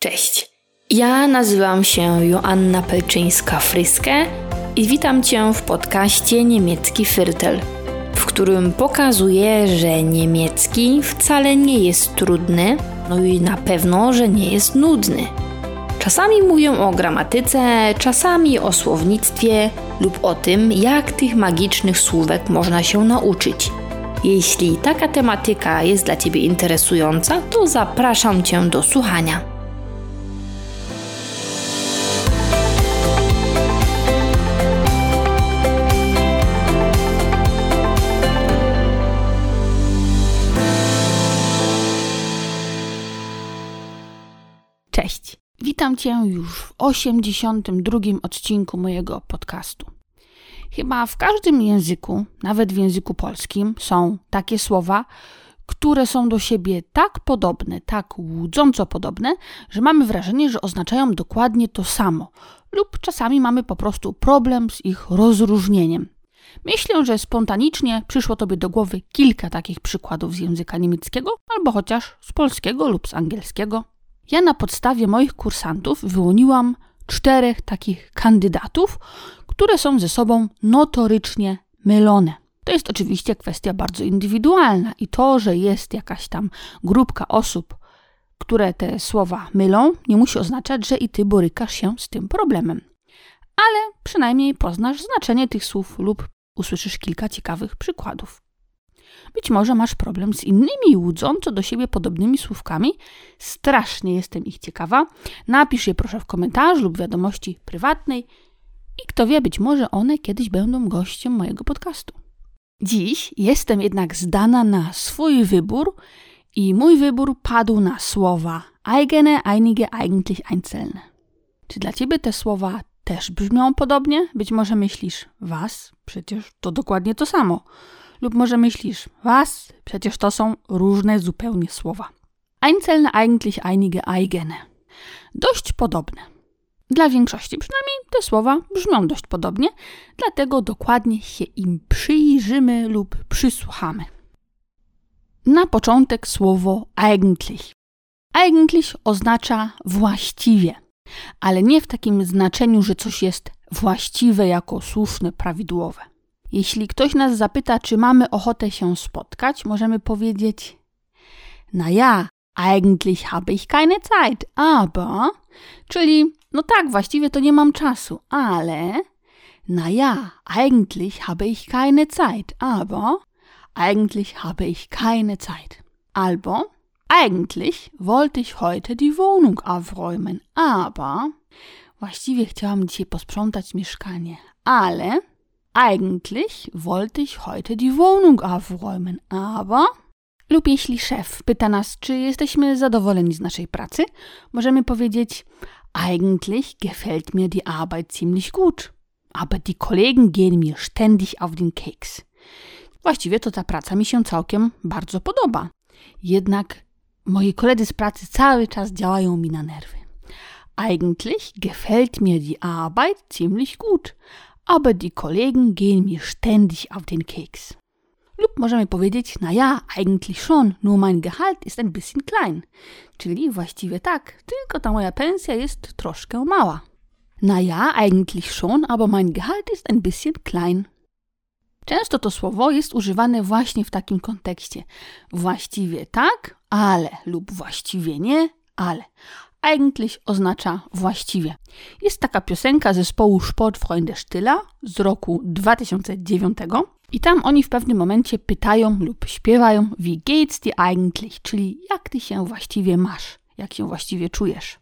Cześć. Ja nazywam się Joanna Pelczyńska-Fryskę i witam Cię w podcaście Niemiecki Firtel, w którym pokazuję, że niemiecki wcale nie jest trudny, no i na pewno, że nie jest nudny. Czasami mówię o gramatyce, czasami o słownictwie lub o tym, jak tych magicznych słówek można się nauczyć. Jeśli taka tematyka jest dla Ciebie interesująca, to zapraszam Cię do słuchania. Witam Cię już w 82 odcinku mojego podcastu. Chyba w każdym języku, nawet w języku polskim, są takie słowa, które są do siebie tak podobne, tak łudząco podobne, że mamy wrażenie, że oznaczają dokładnie to samo, lub czasami mamy po prostu problem z ich rozróżnieniem. Myślę, że spontanicznie przyszło Tobie do głowy kilka takich przykładów z języka niemieckiego, albo chociaż z polskiego lub z angielskiego. Ja na podstawie moich kursantów wyłoniłam czterech takich kandydatów, które są ze sobą notorycznie mylone. To jest oczywiście kwestia bardzo indywidualna i to, że jest jakaś tam grupka osób, które te słowa mylą, nie musi oznaczać, że i ty borykasz się z tym problemem. Ale przynajmniej poznasz znaczenie tych słów lub usłyszysz kilka ciekawych przykładów. Być może masz problem z innymi łudząco do siebie podobnymi słówkami. Strasznie jestem ich ciekawa. Napisz je proszę w komentarzu lub wiadomości prywatnej i kto wie, być może one kiedyś będą gościem mojego podcastu. Dziś jestem jednak zdana na swój wybór i mój wybór padł na słowa eigene, einige, eigentlich, einzelne. Czy dla ciebie te słowa też brzmią podobnie? Być może myślisz, was? Przecież to dokładnie to samo. Lub może myślisz, was? Przecież to są różne zupełnie słowa. Einzelne, eigentlich, einige, eigene. Dość podobne. Dla większości przynajmniej te słowa brzmią dość podobnie, dlatego dokładnie się im przyjrzymy lub przysłuchamy. Na początek słowo eigentlich. Eigentlich oznacza właściwie, ale nie w takim znaczeniu, że coś jest właściwe jako słuszne, prawidłowe. Jeśli ktoś nas zapyta, czy mamy ochotę się spotkać, możemy powiedzieć: Na ja, eigentlich habe ich keine Zeit, aber, czyli no tak, właściwie to nie mam czasu, ale na ja, eigentlich habe ich keine Zeit, aber eigentlich habe ich keine Zeit. Albo eigentlich wollte ich heute die Wohnung aufräumen, aber właściwie chciałam dzisiaj posprzątać mieszkanie, ale Eigentlich wollte ich heute die Wohnung aufräumen, aber. Lub jeśli szef pyta nas, czy jesteśmy zadowoleni z naszej pracy, możemy powiedzieć: Eigentlich gefällt mir die Arbeit ziemlich gut, aber die Kollegen gehen mir ständig auf den Keks. Właściwie to ta praca mi się całkiem bardzo podoba. Jednak moi koledzy z pracy cały czas działają mi na nerwy. Eigentlich gefällt mir die Arbeit ziemlich gut, aber die Kollegen gehen mir ständig auf den Keks. Lub możemy powiedzieć, na ja, eigentlich schon, nur mein Gehalt ist ein bisschen klein. Czyli właściwie tak, tylko ta moja pensja jest troszkę mała. Na ja, eigentlich schon, aber mein Gehalt ist ein bisschen klein. Często to słowo jest używane właśnie w takim kontekście. Właściwie tak, ale lub właściwie nie, ale eigentlich oznacza właściwie. Jest taka piosenka zespołu Sportfreunde Stilla z roku 2009 i tam oni w pewnym momencie pytają lub śpiewają wie geht's dir eigentlich, czyli jak ty się właściwie masz, jak się właściwie czujesz.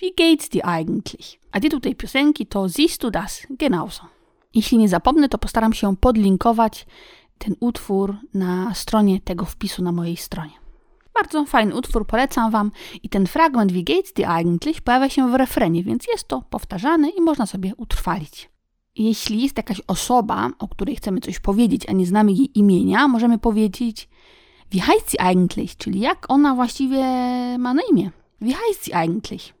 Wie geht's dir eigentlich? A tytuł tej piosenki to Siehst du das genauso. Jeśli nie zapomnę, to postaram się podlinkować ten utwór na stronie tego wpisu na mojej stronie. Bardzo fajny utwór, polecam Wam. I ten fragment Wie geht's dir eigentlich pojawia się w refrenie, więc jest to powtarzane i można sobie utrwalić. Jeśli jest jakaś osoba, o której chcemy coś powiedzieć, a nie znamy jej imienia, możemy powiedzieć Wie heißt sie eigentlich? Czyli jak ona właściwie ma na imię? Wie heißt sie eigentlich?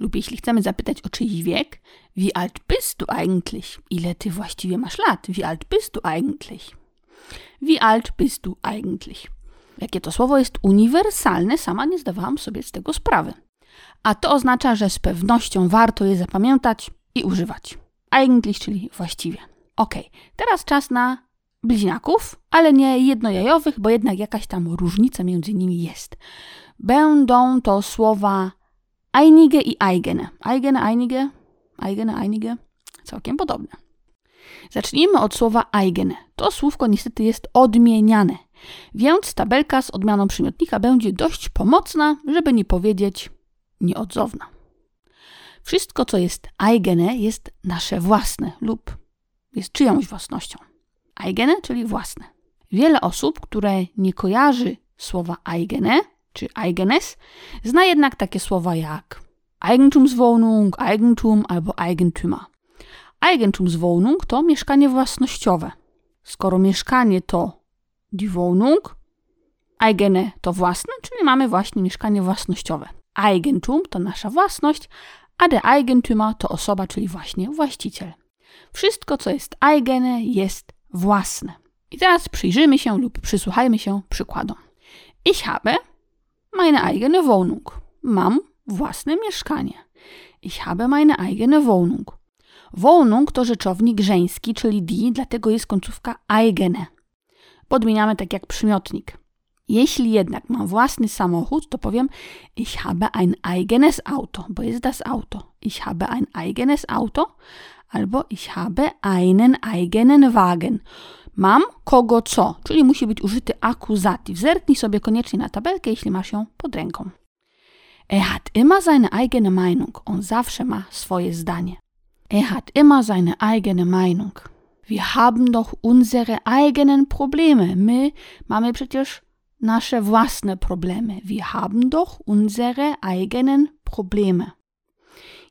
Lub jeśli chcemy zapytać o czyjś wiek, wie alt bist du eigentlich? Ile ty właściwie masz lat? Wie alt bist du eigentlich? Wie alt bist du eigentlich? Jakie to słowo jest uniwersalne, sama nie zdawałam sobie z tego sprawy. A to oznacza, że z pewnością warto je zapamiętać i używać. Eigentlich, czyli właściwie. Ok, teraz czas na bliźniaków, ale nie jednojajowych, bo jednak jakaś tam różnica między nimi jest. Będą to słowa einige i eigene. Eigene, einige, eigene, einige. Całkiem podobne. Zacznijmy od słowa eigene. To słówko niestety jest odmieniane, więc tabelka z odmianą przymiotnika będzie dość pomocna, żeby nie powiedzieć nieodzowna. Wszystko, co jest eigene, jest nasze własne lub jest czyjąś własnością. Eigene, czyli własne. Wiele osób, które nie kojarzy słowa eigene czy eigenes, zna jednak takie słowa jak Eigentumswohnung, Eigentum albo Eigentümer. Eigentumswohnung to mieszkanie własnościowe. Skoro mieszkanie to die Wohnung, eigene to własne, czyli mamy właśnie mieszkanie własnościowe. Eigentum to nasza własność, a der Eigentümer to osoba, czyli właśnie właściciel. Wszystko, co jest eigene, jest własne. I teraz przyjrzymy się lub przysłuchajmy się przykładom. Ich habe meine eigene Wohnung. Mam własne mieszkanie. Ich habe meine eigene Wohnung. Wohnung to rzeczownik żeński, czyli die, dlatego jest końcówka eigene. Podmieniamy tak jak przymiotnik. Jeśli jednak mam własny samochód, to powiem ich habe ein eigenes Auto, bo jest das Auto. Ich habe ein eigenes Auto albo ich habe einen eigenen Wagen. Mam kogo co, czyli musi być użyty akuzatyw. Zerknij sobie koniecznie na tabelkę, jeśli masz ją pod ręką. Er hat immer seine eigene Meinung. On zawsze ma swoje zdanie. Er hat immer seine eigene Meinung. Wir haben doch unsere eigenen Probleme. My mamy przecież nasze własne problemy. Wir haben doch unsere eigenen Probleme.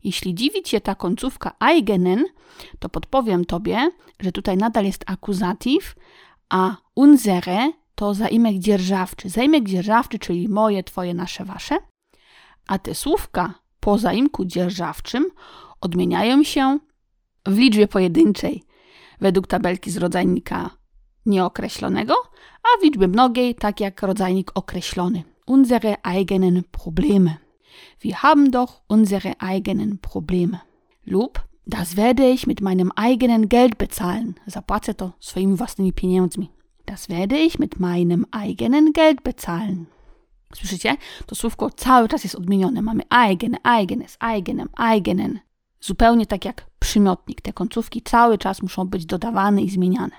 Jeśli dziwi Cię ta końcówka eigenen, to podpowiem Tobie, że tutaj nadal jest akuzatyw, a unsere to zaimek dzierżawczy. Zaimek dzierżawczy, czyli moje, Twoje, nasze, Wasze. A te słówka po zaimku dzierżawczym odmieniają się w liczbie pojedynczej według tabelki z rodzajnika nieokreślonego, a w liczbie mnogiej tak jak rodzajnik określony. Unsere eigenen Probleme. Wir haben doch unsere eigenen Probleme. Lub das werde ich mit meinem eigenen Geld bezahlen. Zapłacę to swoimi własnymi pieniędzmi. Das werde ich mit meinem eigenen Geld bezahlen. Słyszycie? To słówko cały czas jest odmienione. Mamy eigene, eigenes, eigenem, eigenen. Zupełnie tak jak przymiotnik. Te końcówki cały czas muszą być dodawane i zmieniane.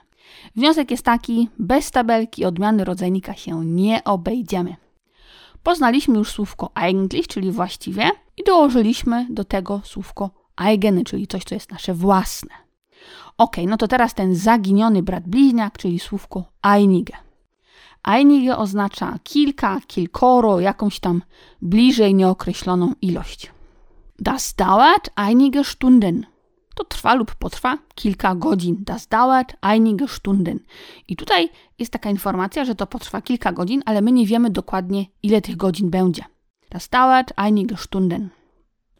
Wniosek jest taki: bez tabelki odmiany rodzajnika się nie obejdziemy. Poznaliśmy już słówko eigentlich, czyli właściwie, i dołożyliśmy do tego słówko eigene, czyli coś, co jest nasze własne. Ok, no to teraz ten zaginiony brat bliźniak, czyli słówko einige. Einige oznacza kilka, kilkoro, jakąś tam bliżej nieokreśloną ilość. Das dauert einige Stunden. To trwa lub potrwa kilka godzin. Das dauert einige Stunden. I tutaj jest taka informacja, że to potrwa kilka godzin, ale my nie wiemy dokładnie, ile tych godzin będzie. Das dauert einige Stunden.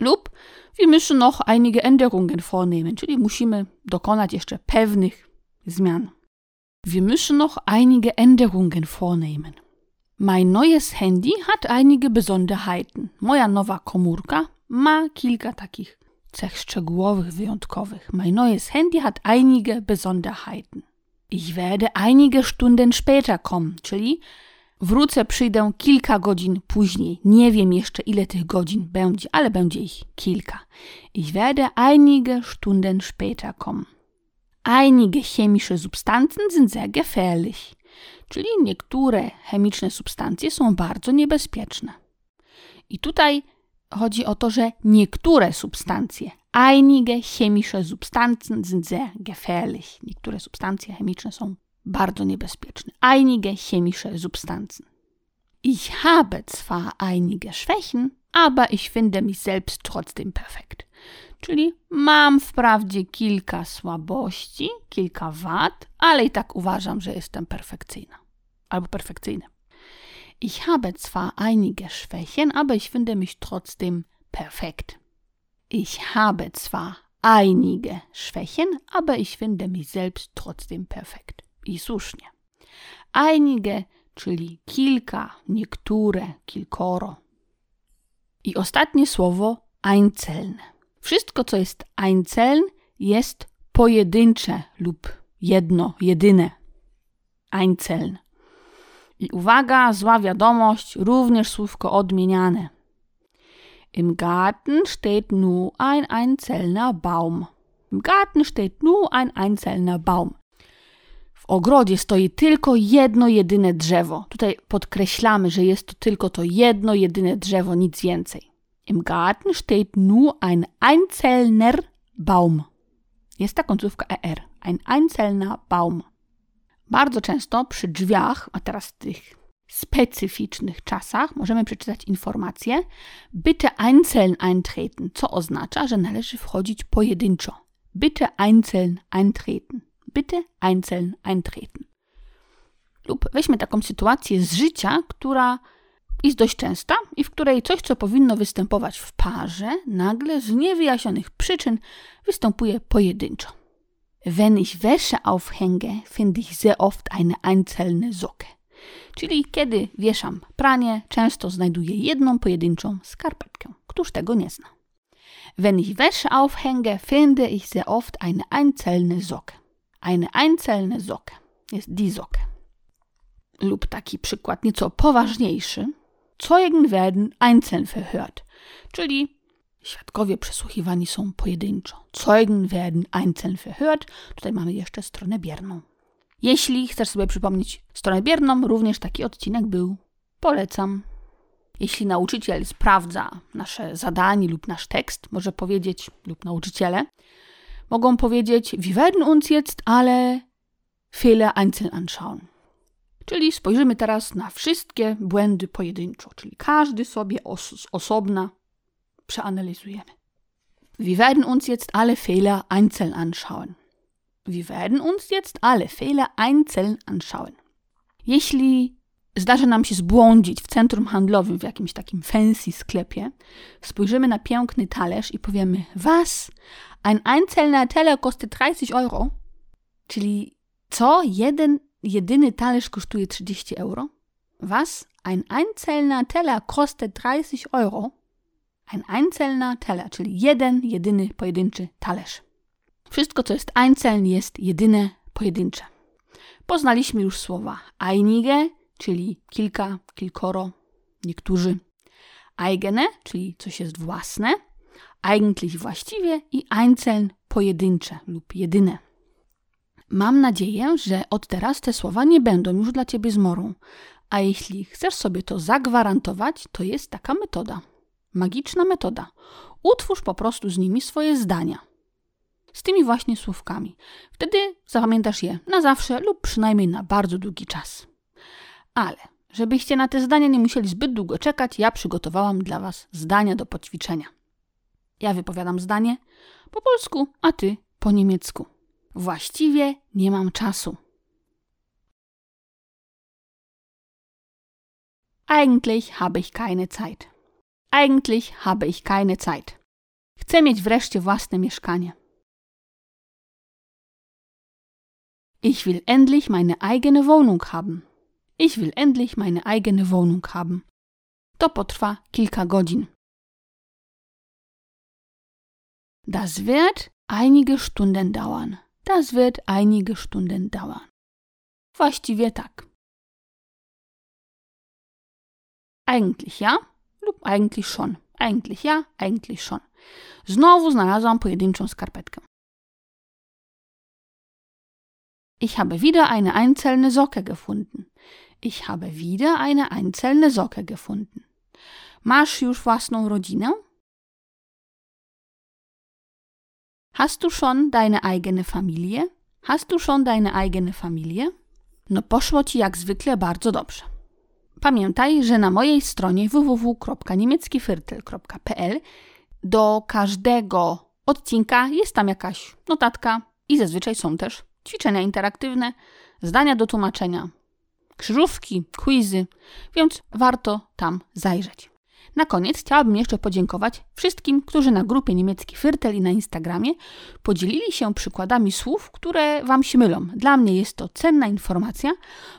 Lub wir müssen noch einige Änderungen vornehmen, czyli musimy dokonać jeszcze pewnych zmian. Wir müssen noch einige Änderungen vornehmen. Mein neues Handy hat einige Besonderheiten. Moja nowa komórka ma kilka takich cech szczegółowych, wyjątkowych. Mein neues Handy hat einige Besonderheiten. Ich werde einige Stunden später kommen, czyli wrócę, przyjdę kilka godzin później. Nie wiem jeszcze, ile tych godzin będzie, ale będzie ich kilka. Ich werde einige Stunden später kommen. Einige chemische Substanzen sind sehr gefährlich, czyli niektóre chemiczne substancje są bardzo niebezpieczne. I tutaj chodzi o to, że niektóre substancje, einige chemische Substanzen sind sehr gefährlich. Niektóre substancje chemiczne są bardzo niebezpieczne. Einige chemische Substanzen. Ich habe zwar einige Schwächen, aber ich finde mich selbst trotzdem perfekt. Czyli mam wprawdzie kilka słabości, kilka wad, ale i tak uważam, że jestem perfekcyjna. Albo perfekcyjny. Ich habe zwar einige Schwächen, aber ich finde mich trotzdem perfekt. Ich habe zwar einige Schwächen, aber ich finde mich selbst trotzdem perfekt. I słusznie. Einige, czyli kilka, niektóre, kilkoro. I ostatnie słowo einzelne. Wszystko, co jest einzeln, jest pojedyncze lub jedno, jedyne. Einzeln. I uwaga, zła wiadomość, również słówko odmieniane. Im Garten steht nur ein einzelner Baum. Im Garten steht nur ein einzelner Baum. W ogrodzie stoi tylko jedno jedyne drzewo. Tutaj podkreślamy, że jest to tylko to jedno jedyne drzewo, nic więcej. Im Garten steht nur ein einzelner Baum. Jest ta końcówka er. Ein einzelner Baum. Bardzo często przy drzwiach, a teraz w tych specyficznych czasach, możemy przeczytać informację bitte einzeln eintreten, co oznacza, że należy wchodzić pojedynczo. Bitte einzeln eintreten. Bitte einzeln eintreten. Lub weźmy taką sytuację z życia, która jest dość częsta i w której coś, co powinno występować w parze, nagle z niewyjaśnionych przyczyn występuje pojedynczo. Wenn ich Wäsche aufhänge, finde ich sehr oft eine einzelne Socke. Czyli kiedy wieszam pranie, często znajduję jedną pojedynczą skarpetkę. Któż tego nie zna? Wenn ich Wäsche aufhänge, finde ich sehr oft eine einzelne Socke. Eine einzelne Socke jest die Socke. Lub taki przykład nieco poważniejszy. Zeugen werden einzeln verhört, czyli Świadkowie przesłuchiwani są pojedynczo. Zeugen werden einzeln verhört. Tutaj mamy jeszcze stronę bierną. Jeśli chcesz sobie przypomnieć stronę bierną, również taki odcinek był. Polecam. Jeśli nauczyciel sprawdza nasze zadanie lub nasz tekst, może powiedzieć, lub nauczyciele, mogą powiedzieć, wir werden uns jetzt alle Fehler einzeln anschauen. Czyli spojrzymy teraz na wszystkie błędy pojedynczo, czyli każdy sobie os osobna przeanalizujemy. Wir werden uns jetzt alle Fehler einzeln anschauen. Wir werden uns jetzt alle Fehler einzeln anschauen. Jeśli zdarzy nam się zbłądzić w centrum handlowym, w jakimś takim fancy sklepie, spojrzymy na piękny talerz i powiemy: Was? Ein einzelner Teller kostet 30 euro? Czyli co? Jeden, jedyny talerz kosztuje 30 euro? Was? Ein einzelner Teller kostet 30 euro? Ein einzelner Teller, czyli jeden, jedyny, pojedynczy talerz. Wszystko, co jest einzeln, jest jedyne, pojedyncze. Poznaliśmy już słowa einige, czyli kilka, kilkoro, niektórzy. Eigene, czyli coś jest własne. Eigentlich właściwie i einzeln pojedyncze lub jedyne. Mam nadzieję, że od teraz te słowa nie będą już dla Ciebie zmorą. A jeśli chcesz sobie to zagwarantować, to jest taka metoda. Magiczna metoda. Utwórz po prostu z nimi swoje zdania. Z tymi właśnie słówkami. Wtedy zapamiętasz je na zawsze lub przynajmniej na bardzo długi czas. Ale żebyście na te zdania nie musieli zbyt długo czekać, ja przygotowałam dla Was zdania do poćwiczenia. Ja wypowiadam zdanie po polsku, a Ty po niemiecku. Właściwie nie mam czasu. Eigentlich habe ich keine Zeit. Eigentlich habe ich keine Zeit. Chcę mieć wreszcie własne mieszkanie. Ich will endlich meine eigene Wohnung haben. Ich will endlich meine eigene Wohnung haben. To potrwa kilka godzin. Das wird einige Stunden dauern. Das wird einige Stunden dauern. Właściwie tak. Eigentlich ja, eigentlich schon. Eigentlich ja, eigentlich schon. Znowu znalazłam pojedynczą skarpetkę. Ich habe wieder eine einzelne Socke gefunden. Ich habe wieder eine einzelne Socke gefunden. Masz już własną rodzinę? Hast du schon deine eigene Familie? Hast du schon deine eigene Familie? No poszło ci jak zwykle bardzo dobrze. Pamiętaj, że na mojej stronie www.niemieckifyrtel.pl do każdego odcinka jest tam jakaś notatka i zazwyczaj są też ćwiczenia interaktywne, zdania do tłumaczenia, krzyżówki, quizy, więc warto tam zajrzeć. Na koniec chciałabym jeszcze podziękować wszystkim, którzy na grupie niemiecki Fyrtel i na Instagramie podzielili się przykładami słów, które Wam się mylą. Dla mnie jest to cenna informacja,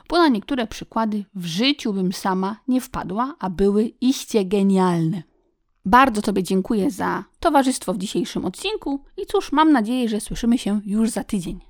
bo na niektóre przykłady w życiu bym sama nie wpadła, a były iście genialne. Bardzo Tobie dziękuję za towarzystwo w dzisiejszym odcinku i cóż, mam nadzieję, że słyszymy się już za tydzień.